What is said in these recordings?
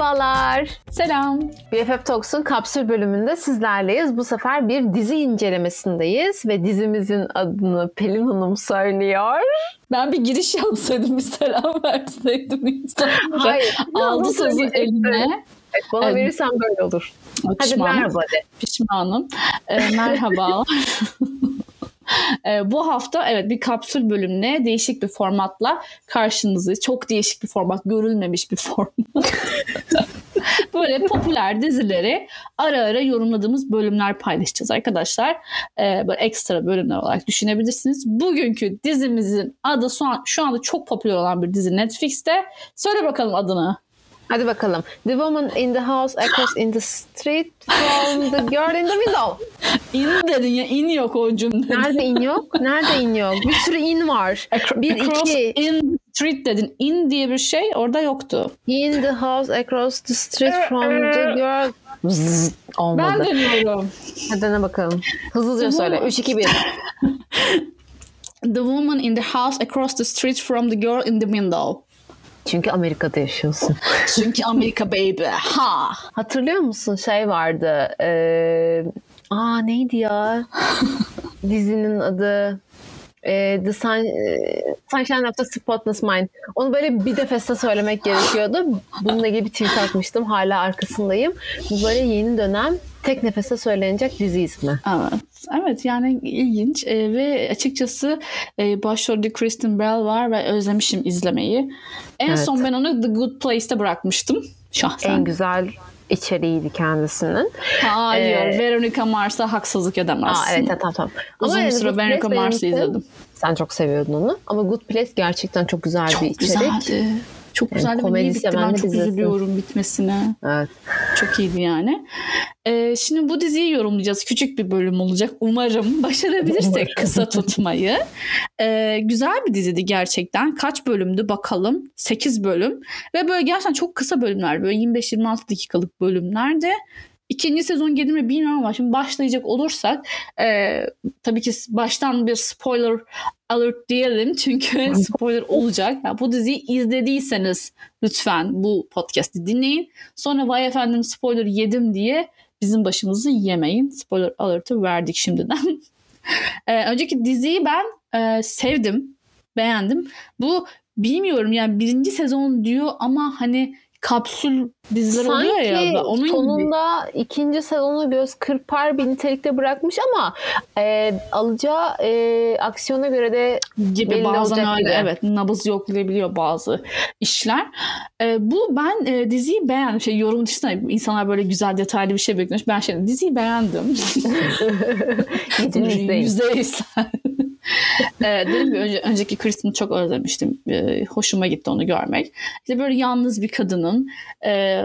Merhabalar. Selam. BFF Talks'un kapsül bölümünde sizlerleyiz. Bu sefer bir dizi incelemesindeyiz ve dizimizin adını Pelin Hanım söylüyor. Ben bir giriş yapsaydım, bir selam verseydim insanlara. Hayır. Aldı sözü eline. Evet, bana Evet. verirsen böyle olur. Hadi Pişmanım. merhaba de. Pişmanım. Ee, merhaba. Ee, bu hafta evet bir kapsül bölümle değişik bir formatla karşınızı çok değişik bir format görülmemiş bir format. Böyle popüler dizileri ara ara yorumladığımız bölümler paylaşacağız arkadaşlar. Ee, böyle ekstra bölümler olarak düşünebilirsiniz. Bugünkü dizimizin adı şu, an, şu anda çok popüler olan bir dizi Netflix'te. Söyle bakalım adını Hadi bakalım. The woman in the house across in the street from the girl in the window. in dedin ya in yok o cümlede Nerede in yok? Nerede in yok? Bir sürü in var. Bir, Across iki. in street dedin. In diye bir şey orada yoktu. In the house across the street from the girl. Zzz, olmadı. Ben deniyorum. Hadi dene bakalım. Hızlıca söyle. 3, 2, 1. The woman in the house across the street from the girl in the window. Çünkü Amerika'da yaşıyorsun. Çünkü Amerika baby. Ha. Hatırlıyor musun şey vardı. Ee, aa neydi ya? Dizinin adı. Ee, the Sun, e, Sunshine of the Spotless Mind. Onu böyle bir defeste söylemek gerekiyordu. Bununla ilgili bir tweet atmıştım. Hala arkasındayım. Bu böyle yeni dönem tek nefeste söylenecek dizi ismi. Evet. Evet yani ilginç Ee, ve açıkçası e, başrolde Kristen Bell var ve özlemişim izlemeyi. En Evet. son ben onu The Good Place'te bırakmıştım şahsen. En güzel içeriğiydi kendisinin. Hayır, Ee, Veronica Mars'a haksızlık Aa, edemezsin. evet tamam tamam. Uzun yani bir süre Veronica Mars'ı izledim. Sen çok seviyordun onu. Ama Good Place gerçekten çok güzel bir Çok içerik. güzeldi. Çok Yani güzeldi. ve komedi bitti? Ben çok izlesin. üzülüyorum bitmesine. Evet. Çok iyiydi yani. Ee, şimdi bu diziyi yorumlayacağız. Küçük bir bölüm olacak. Umarım başarabilirsek Umarım. kısa tutmayı. Ee, güzel bir diziydi gerçekten. Kaç bölümdü bakalım. 8 bölüm. Ve böyle gerçekten çok kısa bölümler. Böyle 25-26 dakikalık bölümlerdi. İkinci sezon gelir mi bilmiyorum ama şimdi başlayacak olursak e, tabii ki baştan bir spoiler alert diyelim çünkü spoiler olacak. Yani bu diziyi izlediyseniz lütfen bu podcast'i dinleyin. Sonra vay efendim spoiler yedim diye bizim başımızı yemeyin. Spoiler alert'ı verdik şimdiden. Ee, önceki diziyi ben e, sevdim, beğendim. Bu bilmiyorum yani birinci sezon diyor ama hani kapsül diziler oluyor ya. Sanki Onun gibi. sonunda ikinci sezonu göz kırpar bir nitelikte bırakmış ama e, alacağı e, aksiyona göre de gibi bazen öyle gibi. evet nabız yoklayabiliyor bazı işler. Ee, bu ben e, diziyi beğendim. Şey yorum dışında insanlar böyle güzel detaylı bir şey bekliyor. Ben şey diziyi beğendim. gidin izleyin. Ee, dedim ki önce, önceki Kristen'i çok özlemiştim. Ee, hoşuma gitti onu görmek. İşte böyle yalnız bir kadının e,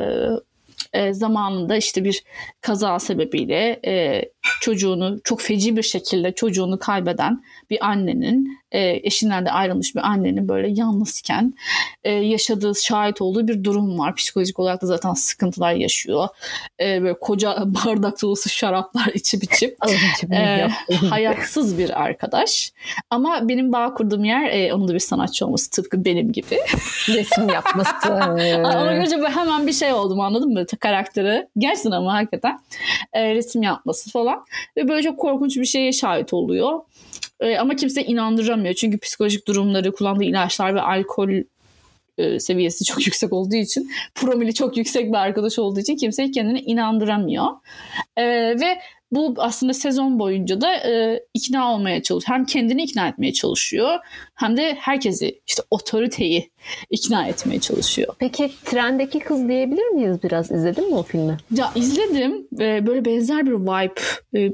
e, zamanında işte bir kaza sebebiyle e, çocuğunu çok feci bir şekilde çocuğunu kaybeden bir annenin e, eşinden de ayrılmış bir annenin böyle yalnızken e, yaşadığı şahit olduğu bir durum var. Psikolojik olarak da zaten sıkıntılar yaşıyor. E, böyle koca bardak dolusu şaraplar içip içip e, hayatsız bir arkadaş. Ama benim bağ kurduğum yer e, onun da bir sanatçı olması tıpkı benim gibi. resim yapması. Ona görünce böyle hemen bir şey oldum anladın mı? Karakteri. Gerçekten ama hakikaten. E, resim yapması falan. Ve böyle çok korkunç bir şeye şahit oluyor. E, ama kimse inandıramıyor. Çünkü psikolojik durumları, kullandığı ilaçlar ve alkol e, seviyesi çok yüksek olduğu için promili çok yüksek bir arkadaş olduğu için kimse kendini inandıramıyor. E, ve bu aslında sezon boyunca da e, ikna olmaya çalışıyor. Hem kendini ikna etmeye çalışıyor hem de herkesi işte otoriteyi ikna etmeye çalışıyor. Peki trendeki kız diyebilir miyiz biraz? İzledin mi o filmi? Ya izledim ve böyle benzer bir vibe, e,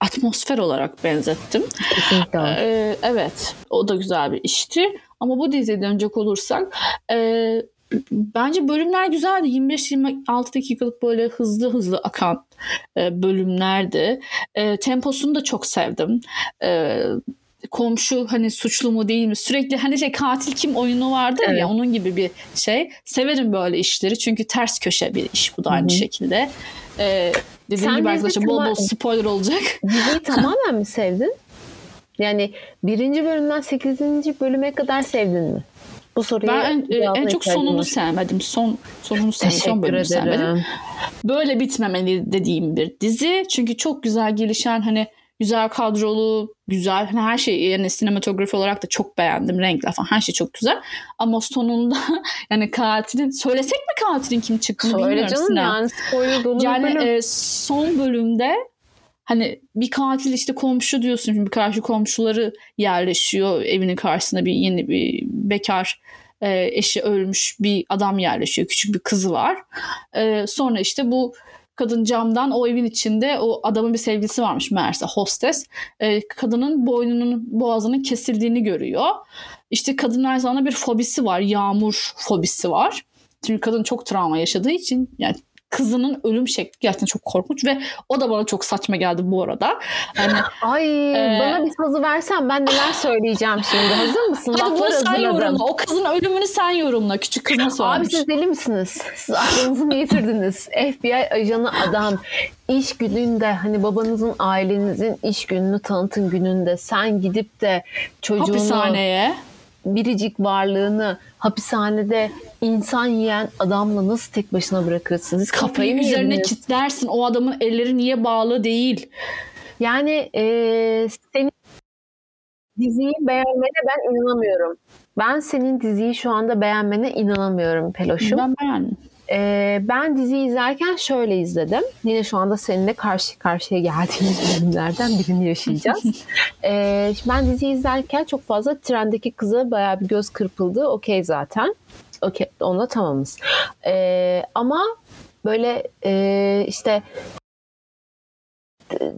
atmosfer olarak benzettim. Kesinlikle. Ee, evet, o da güzel bir işti. Ama bu diziye dönecek olursak e, bence bölümler güzeldi. 25-26 dakikalık böyle hızlı hızlı akan e, bölümlerdi. E, temposunu da çok sevdim. E, komşu hani suçlu mu değil mi sürekli hani şey katil kim oyunu vardır Evet. ya onun gibi bir şey severim böyle işleri çünkü ters köşe bir iş bu da aynı Hı hı. şekilde ee, dediğim Sen gibi arkadaşlar bol bol spoiler olacak Diziyi tamamen mi sevdin? Yani birinci bölümden sekizinci bölüme kadar sevdin mi? Bu soruyu Ben en, cevabına en çok sonunu var. sevmedim. Son sonunu sevmedim. Son bölümü sevmedim. Böyle bitmemeli dediğim bir dizi. Çünkü çok güzel gelişen hani güzel kadrolu, güzel hani her şey yani sinematografi olarak da çok beğendim. Renkler falan her şey çok güzel. Ama sonunda yani katilin söylesek mi katilin kim çıktığını Söyle bilmiyorum canım Sinem. yani spoiler dolu Yani bölüm. e, son bölümde hani bir katil işte komşu diyorsun. Şimdi karşı komşuları yerleşiyor. Evinin karşısında bir yeni bir bekar e, eşi ölmüş bir adam yerleşiyor. Küçük bir kızı var. E, sonra işte bu kadın camdan o evin içinde o adamın bir sevgilisi varmış meğerse hostes. E, kadının boynunun boğazının kesildiğini görüyor. İşte kadının aynı zamanda bir fobisi var. Yağmur fobisi var. Çünkü kadın çok travma yaşadığı için yani kızının ölüm şekli gerçekten çok korkunç ve o da bana çok saçma geldi bu arada. Yani Ay Ee, bana bir sazı versen ben neler söyleyeceğim şimdi. Hazır mısın? hadi bunu sen hazırladım. yorumla. O kızın ölümünü sen yorumla. Küçük kız nasıl Abi siz deli misiniz? Siz aklınızı mı yitirdiniz? FBI ajanı adam iş gününde hani babanızın ailenizin iş gününü tanıtım gününde sen gidip de çocuğunu Hapishaneye. biricik varlığını hapishanede insan yiyen adamla nasıl tek başına bırakırsınız? Siz kafayı mı üzerine yediniz? kilitlersin. O adamın elleri niye bağlı değil? Yani eee senin diziyi beğenmene ben inanamıyorum. Ben senin diziyi şu anda beğenmene inanamıyorum Peloş'um. Ben beğendim. Ee, ben diziyi izlerken şöyle izledim. Yine şu anda seninle karşı karşıya geldiğimiz bölümlerden birini yaşayacağız. Ee, ben diziyi izlerken çok fazla trendeki kıza bayağı bir göz kırpıldı. Okey zaten. Okey, ona tamamız. Ee, ama böyle e, işte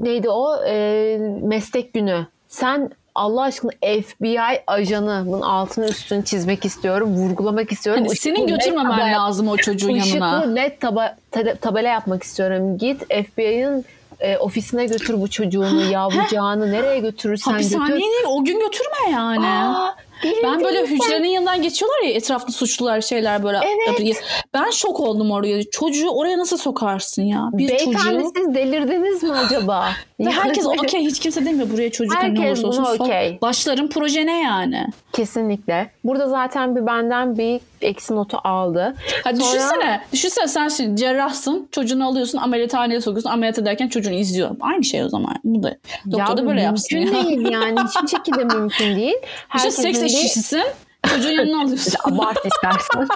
neydi o Ee, meslek günü. Sen Allah aşkına FBI ajanı bunun altını üstünü çizmek istiyorum, vurgulamak istiyorum. Hani senin götürmemen tabela- lazım o çocuğun yanına. Işıklı led taba- ta- tabela yapmak istiyorum. Git FBI'ın e, ofisine götür bu çocuğunu, yavrucağını nereye götürürsen Hapishaneye götür. değil o gün götürme yani. Aa, Ben böyle hücrenin yanından geçiyorlar ya etrafta suçlular şeyler böyle. Evet. Ben şok oldum oraya. Çocuğu oraya nasıl sokarsın ya? Bir Beyefendi çocuğu. siz delirdiniz mi acaba? Ve herkes okey hiç kimse demiyor buraya çocuk hani ne Herkes olursa olsun. okey. Başların proje ne yani? Kesinlikle. Burada zaten bir benden bir eksi notu aldı. Hadi Sonra- düşünsene. Düşünsene sen şimdi cerrahsın. Çocuğunu alıyorsun ameliyathaneye sokuyorsun. Ameliyat ederken çocuğunu izliyor. Aynı şey o zaman. Bu da. Doktor da böyle yapsın mümkün ya. değil yani. Hiçbir şekilde mümkün değil. İşte Herkesin seks bir- eşçisisin. Çocuğun yanına alıyorsun. Abart istersen.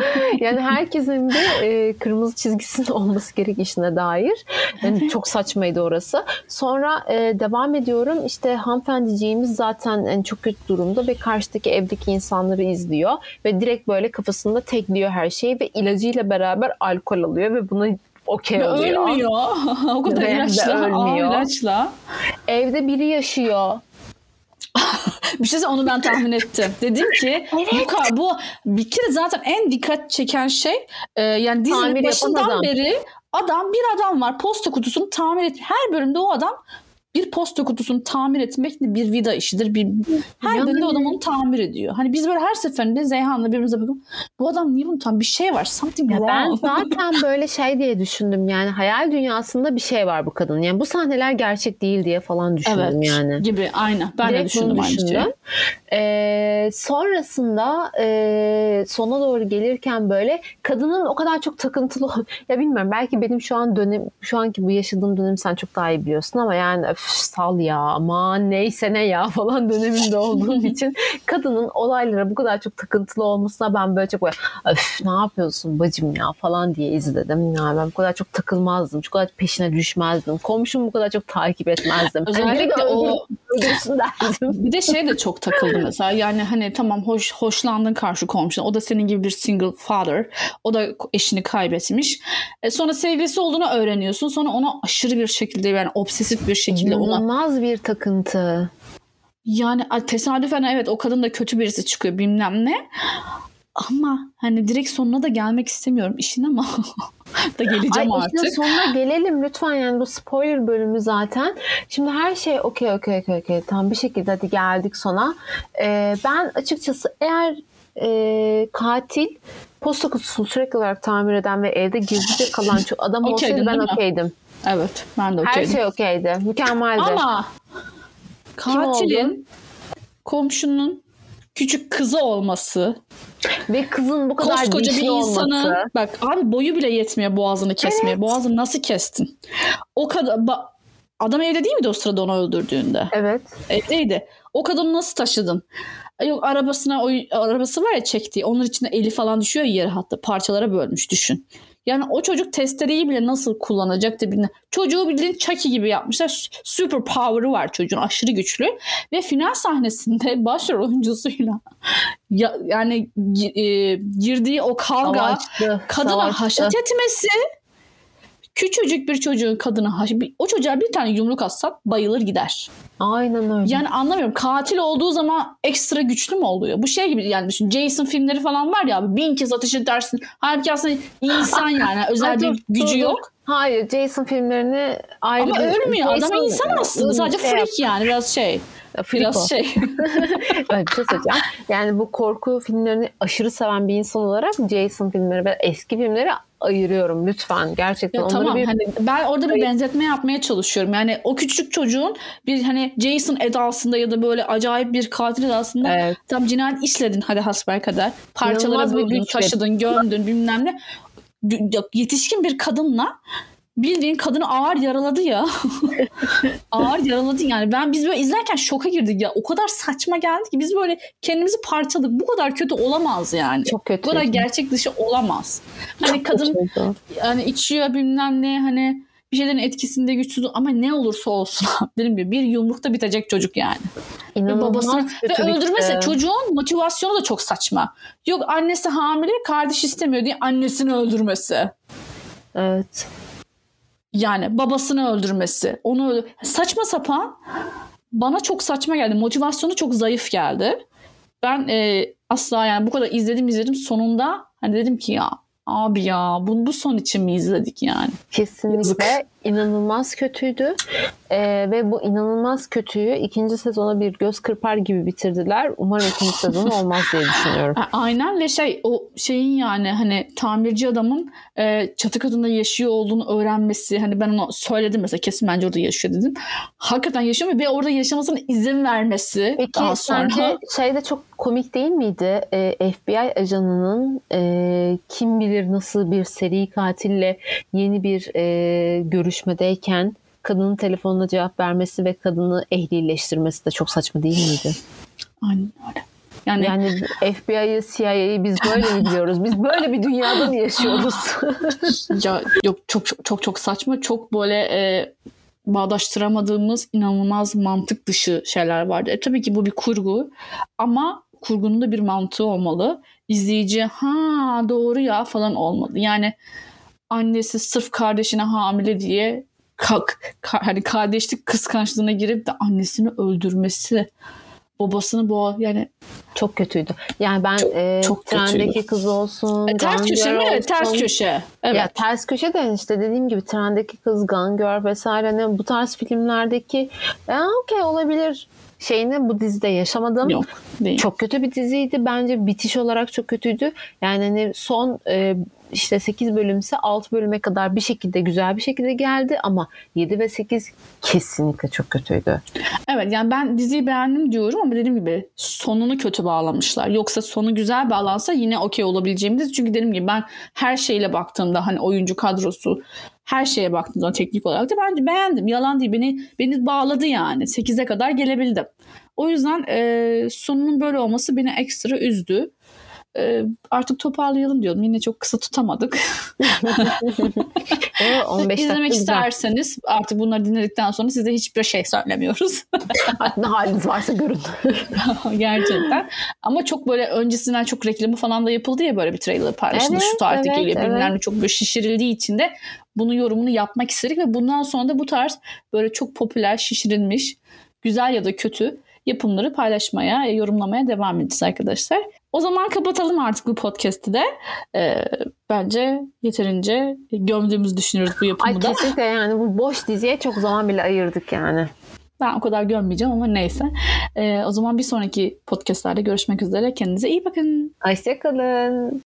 yani herkesin bir e, kırmızı çizgisinin olması gerek işine dair. Yani çok saçmaydı orası. Sonra e, devam ediyorum. İşte hanımefendiciğimiz zaten en çok kötü durumda ve karşıdaki evdeki insanları izliyor ve direkt böyle kafasında tekliyor her şeyi ve ilacıyla beraber alkol alıyor ve buna okey oluyor. ölmüyor. o kadar ilaçla. ölmüyor. Aa, ilaçla. Evde biri yaşıyor. Bir şey onu ben tahmin ettim. Dedim ki bu, ka- bu bir kere zaten en dikkat çeken şey e, yani dizinin Tamir başından adam. beri adam bir adam var posta kutusunu tamir et. Her bölümde o adam bir posta kutusunu tamir etmek de bir vida işidir. Bir, her Yani- bölümde adam onu tamir ediyor. Hani biz böyle her seferinde Zeyhan'la birbirimize bakıp bu adam niye bunu tam bir şey var something Ya ben zaten böyle şey diye düşündüm yani hayal dünyasında bir şey var bu kadın. Yani bu sahneler gerçek değil diye falan düşündüm evet yani. gibi aynen ben de Direkt bunu düşündüm aynı düşündüm. Ee, sonrasında e, sona doğru gelirken böyle kadının o kadar çok takıntılı ya bilmiyorum belki benim şu an dönem şu anki bu yaşadığım dönem sen çok daha iyi biliyorsun ama yani öf, sal ya aman neyse ne ya falan döneminde olduğum için kadının olaylara bu kadar çok takıntılı olmasına ben böyle çok böyle öf ne yapıyorsun bacım ya falan diye izledim. Yani ben bu kadar çok takılmazdım. Şu kadar peşine düşmezdim. Komşumu bu kadar çok takip etmezdim. Özellikle de o öldürsün derdim. Bir de şey de çok takıldı mesela. Yani hani tamam hoş hoşlandın karşı komşuna. O da senin gibi bir single father. O da eşini kaybetmiş. E sonra sevgilisi olduğunu öğreniyorsun. Sonra ona aşırı bir şekilde yani obsesif bir şekilde ona İnanılmaz bir takıntı. yani tesadüfen evet o kadın da kötü birisi çıkıyor bilmem ne ama hani direkt sonuna da gelmek istemiyorum işin ama da geleceğim Ay artık. sonuna gelelim lütfen yani bu spoiler bölümü zaten. Şimdi her şey okey okey okey okey tamam bir şekilde hadi geldik sona. Ee, ben açıkçası eğer e, katil posta kutusunu sürekli olarak tamir eden ve evde gizlice kalan şu adam olsaydı ben okeydim. Evet ben de Her okeydim. şey okeydi. Mükemmeldi. Ama katilin komşunun küçük kızı olması. Ve kızın bu kadar Koskoca bir insanı olması. bak abi boyu bile yetmiyor boğazını kesmeye. Evet. Boğazını nasıl kestin? O kadar adam evde değil miydi o sırada onu öldürdüğünde? Evet. Evdeydi. O kadını nasıl taşıdın? Yok arabasına o arabası var ya çektiği. Onun içinde eli falan düşüyor ya yere hatta parçalara bölmüş düşün. Yani o çocuk testereyi bile nasıl kullanacak da bilmiyorum. Çocuğu bildiğin Chucky gibi yapmışlar. Super power'ı var çocuğun aşırı güçlü. Ve final sahnesinde başrol oyuncusuyla ya, yani e, girdiği o kavga Savaştı. kadına savaştı. haşat etmesi küçücük bir çocuğun kadına o çocuğa bir tane yumruk atsan bayılır gider. Aynen öyle. Yani anlamıyorum katil olduğu zaman ekstra güçlü mü oluyor? Bu şey gibi yani düşün Jason filmleri falan var ya abi bin kez ateş edersin. Halbuki aslında insan yani özel bir gücü yok. Hayır Jason filmlerini ayrı Ama bir- ölmüyor. Adam Jason- insan aslında. Sadece Şey freak yani biraz şey. Freak Biraz o. şey. Öyle bir şey söyleyeceğim. Yani bu korku filmlerini aşırı seven bir insan olarak Jason filmleri ve eski filmleri ayırıyorum lütfen. Gerçekten Ya onları tamam bir hani ben orada bir benzetme yapmaya çalışıyorum. Yani o küçük çocuğun bir hani Jason edasında ya da böyle acayip bir katil edasında Evet. tam cinayet işledin hadi hasbelkader. Parçalara İnanılmaz bir böldün, taşıdın, gömdün bilmem ne. Yetişkin bir kadınla bildiğin kadını ağır yaraladı ya. ağır yaraladı yani. Ben biz böyle izlerken şoka girdik ya. O kadar saçma geldi ki biz böyle kendimizi parçaladık. Bu kadar kötü olamaz yani. çok kötü. Bu kadar gerçek dışı olamaz. Hani kadın Kötüydü. yani içiyor bilmem ne hani bir şeylerin etkisinde güçsüz ama ne olursa olsun dedim gibi bir yumrukta bitecek çocuk yani. Ve İnanılmaz babasını ve kötü öldürmesi bitti. çocuğun motivasyonu da çok saçma. Yok annesi hamile kardeş istemiyor diye annesini öldürmesi. Evet. Yani babasını öldürmesi. Onu öldür- saçma sapan bana çok saçma geldi. Motivasyonu çok zayıf geldi. Ben e, asla yani bu kadar izledim izledim sonunda hani dedim ki ya abi ya bu, bu son için mi izledik yani? Kesinlikle Yazık. İnanılmaz kötüydü. Ee, ve bu inanılmaz kötüyü ikinci sezona bir göz kırpar gibi bitirdiler. Umarım ikinci sezon olmaz diye düşünüyorum. Aynen ve şey o şeyin yani hani tamirci adamın e, çatı katında yaşıyor olduğunu öğrenmesi hani ben ona söyledim mesela kesin bence orada yaşıyor dedim. Hakikaten yaşıyor ve orada yaşamasına izin vermesi Peki daha sonra. sence şey de çok komik değil miydi? Ee, FBI ajanının e, kim bilir nasıl bir seri katille yeni bir e, görüşmedeyken kadının telefonuna cevap vermesi ve kadını ehlileştirmesi de çok saçma değil miydi? Aynen öyle. Yani, Yani FBI'yi, CIA'yı biz böyle mi biliyoruz? Biz böyle bir dünyada mı yaşıyoruz? ya yok çok çok çok çok saçma çok böyle e, bağdaştıramadığımız inanılmaz mantık dışı şeyler vardı. E, tabii ki bu bir kurgu ama kurgunun da bir mantığı olmalı. İzleyici ha doğru ya falan olmalı. Yani annesi sırf kardeşine hamile diye kalk hani kardeşlik kıskançlığına girip de annesini öldürmesi babasını boğa yani çok kötüydü. Yani ben Çok- e, çok trendeki kötüydü. kız olsun, E, ters köşe mi? Evet, ters olsun. köşe. Evet. Ya ters köşe de işte dediğim gibi trendeki kız, Gone Girl vesaire hani bu tarz filmlerdeki ya okey olabilir şeyini bu dizide yaşamadım. Yok değil. Çok kötü bir diziydi. Bence bitiş olarak çok kötüydü. Yani hani son e, işte 8 bölümse 6 bölüme kadar bir şekilde güzel bir şekilde geldi ama 7 ve 8 kesinlikle çok kötüydü. Evet yani ben diziyi beğendim diyorum ama dediğim gibi sonunu kötü bağlamışlar. Yoksa sonu güzel bağlansa yine okey olabileceğim dizi. Çünkü dediğim gibi ben her şeyle baktığımda hani oyuncu kadrosu her şeye baktığımda teknik olarak da bence beğendim. Yalan değil beni beni bağladı yani. 8'e kadar gelebildim. O yüzden e, sonunun böyle olması beni ekstra üzdü. E, artık toparlayalım diyordum. Yine çok kısa tutamadık. Ama 15 dakika İzlemek güzel. isterseniz artık bunları dinledikten sonra size hiçbir şey söylemiyoruz. Ne haliniz varsa görün. Gerçekten. Ama çok böyle öncesinden çok reklamı falan da yapıldı ya böyle bir trailer paylaşıldı. Evet, Şu tarihte evet, geliyor. Evet. ne çok böyle şişirildiği için de bunun yorumunu yapmak istedik ve bundan sonra da bu tarz böyle çok popüler, şişirilmiş, güzel ya da kötü yapımları paylaşmaya, yorumlamaya devam edeceğiz arkadaşlar. O zaman kapatalım artık bu podcast'i de. Ee, bence yeterince gömdüğümüzü düşünüyoruz bu yapımı Ay da. kesinlikle yani bu boş diziye çok zaman bile ayırdık yani. Ben o kadar gömmeyeceğim ama neyse. Ee, o zaman bir sonraki podcastlerde görüşmek üzere. Kendinize iyi bakın. Hoşçakalın.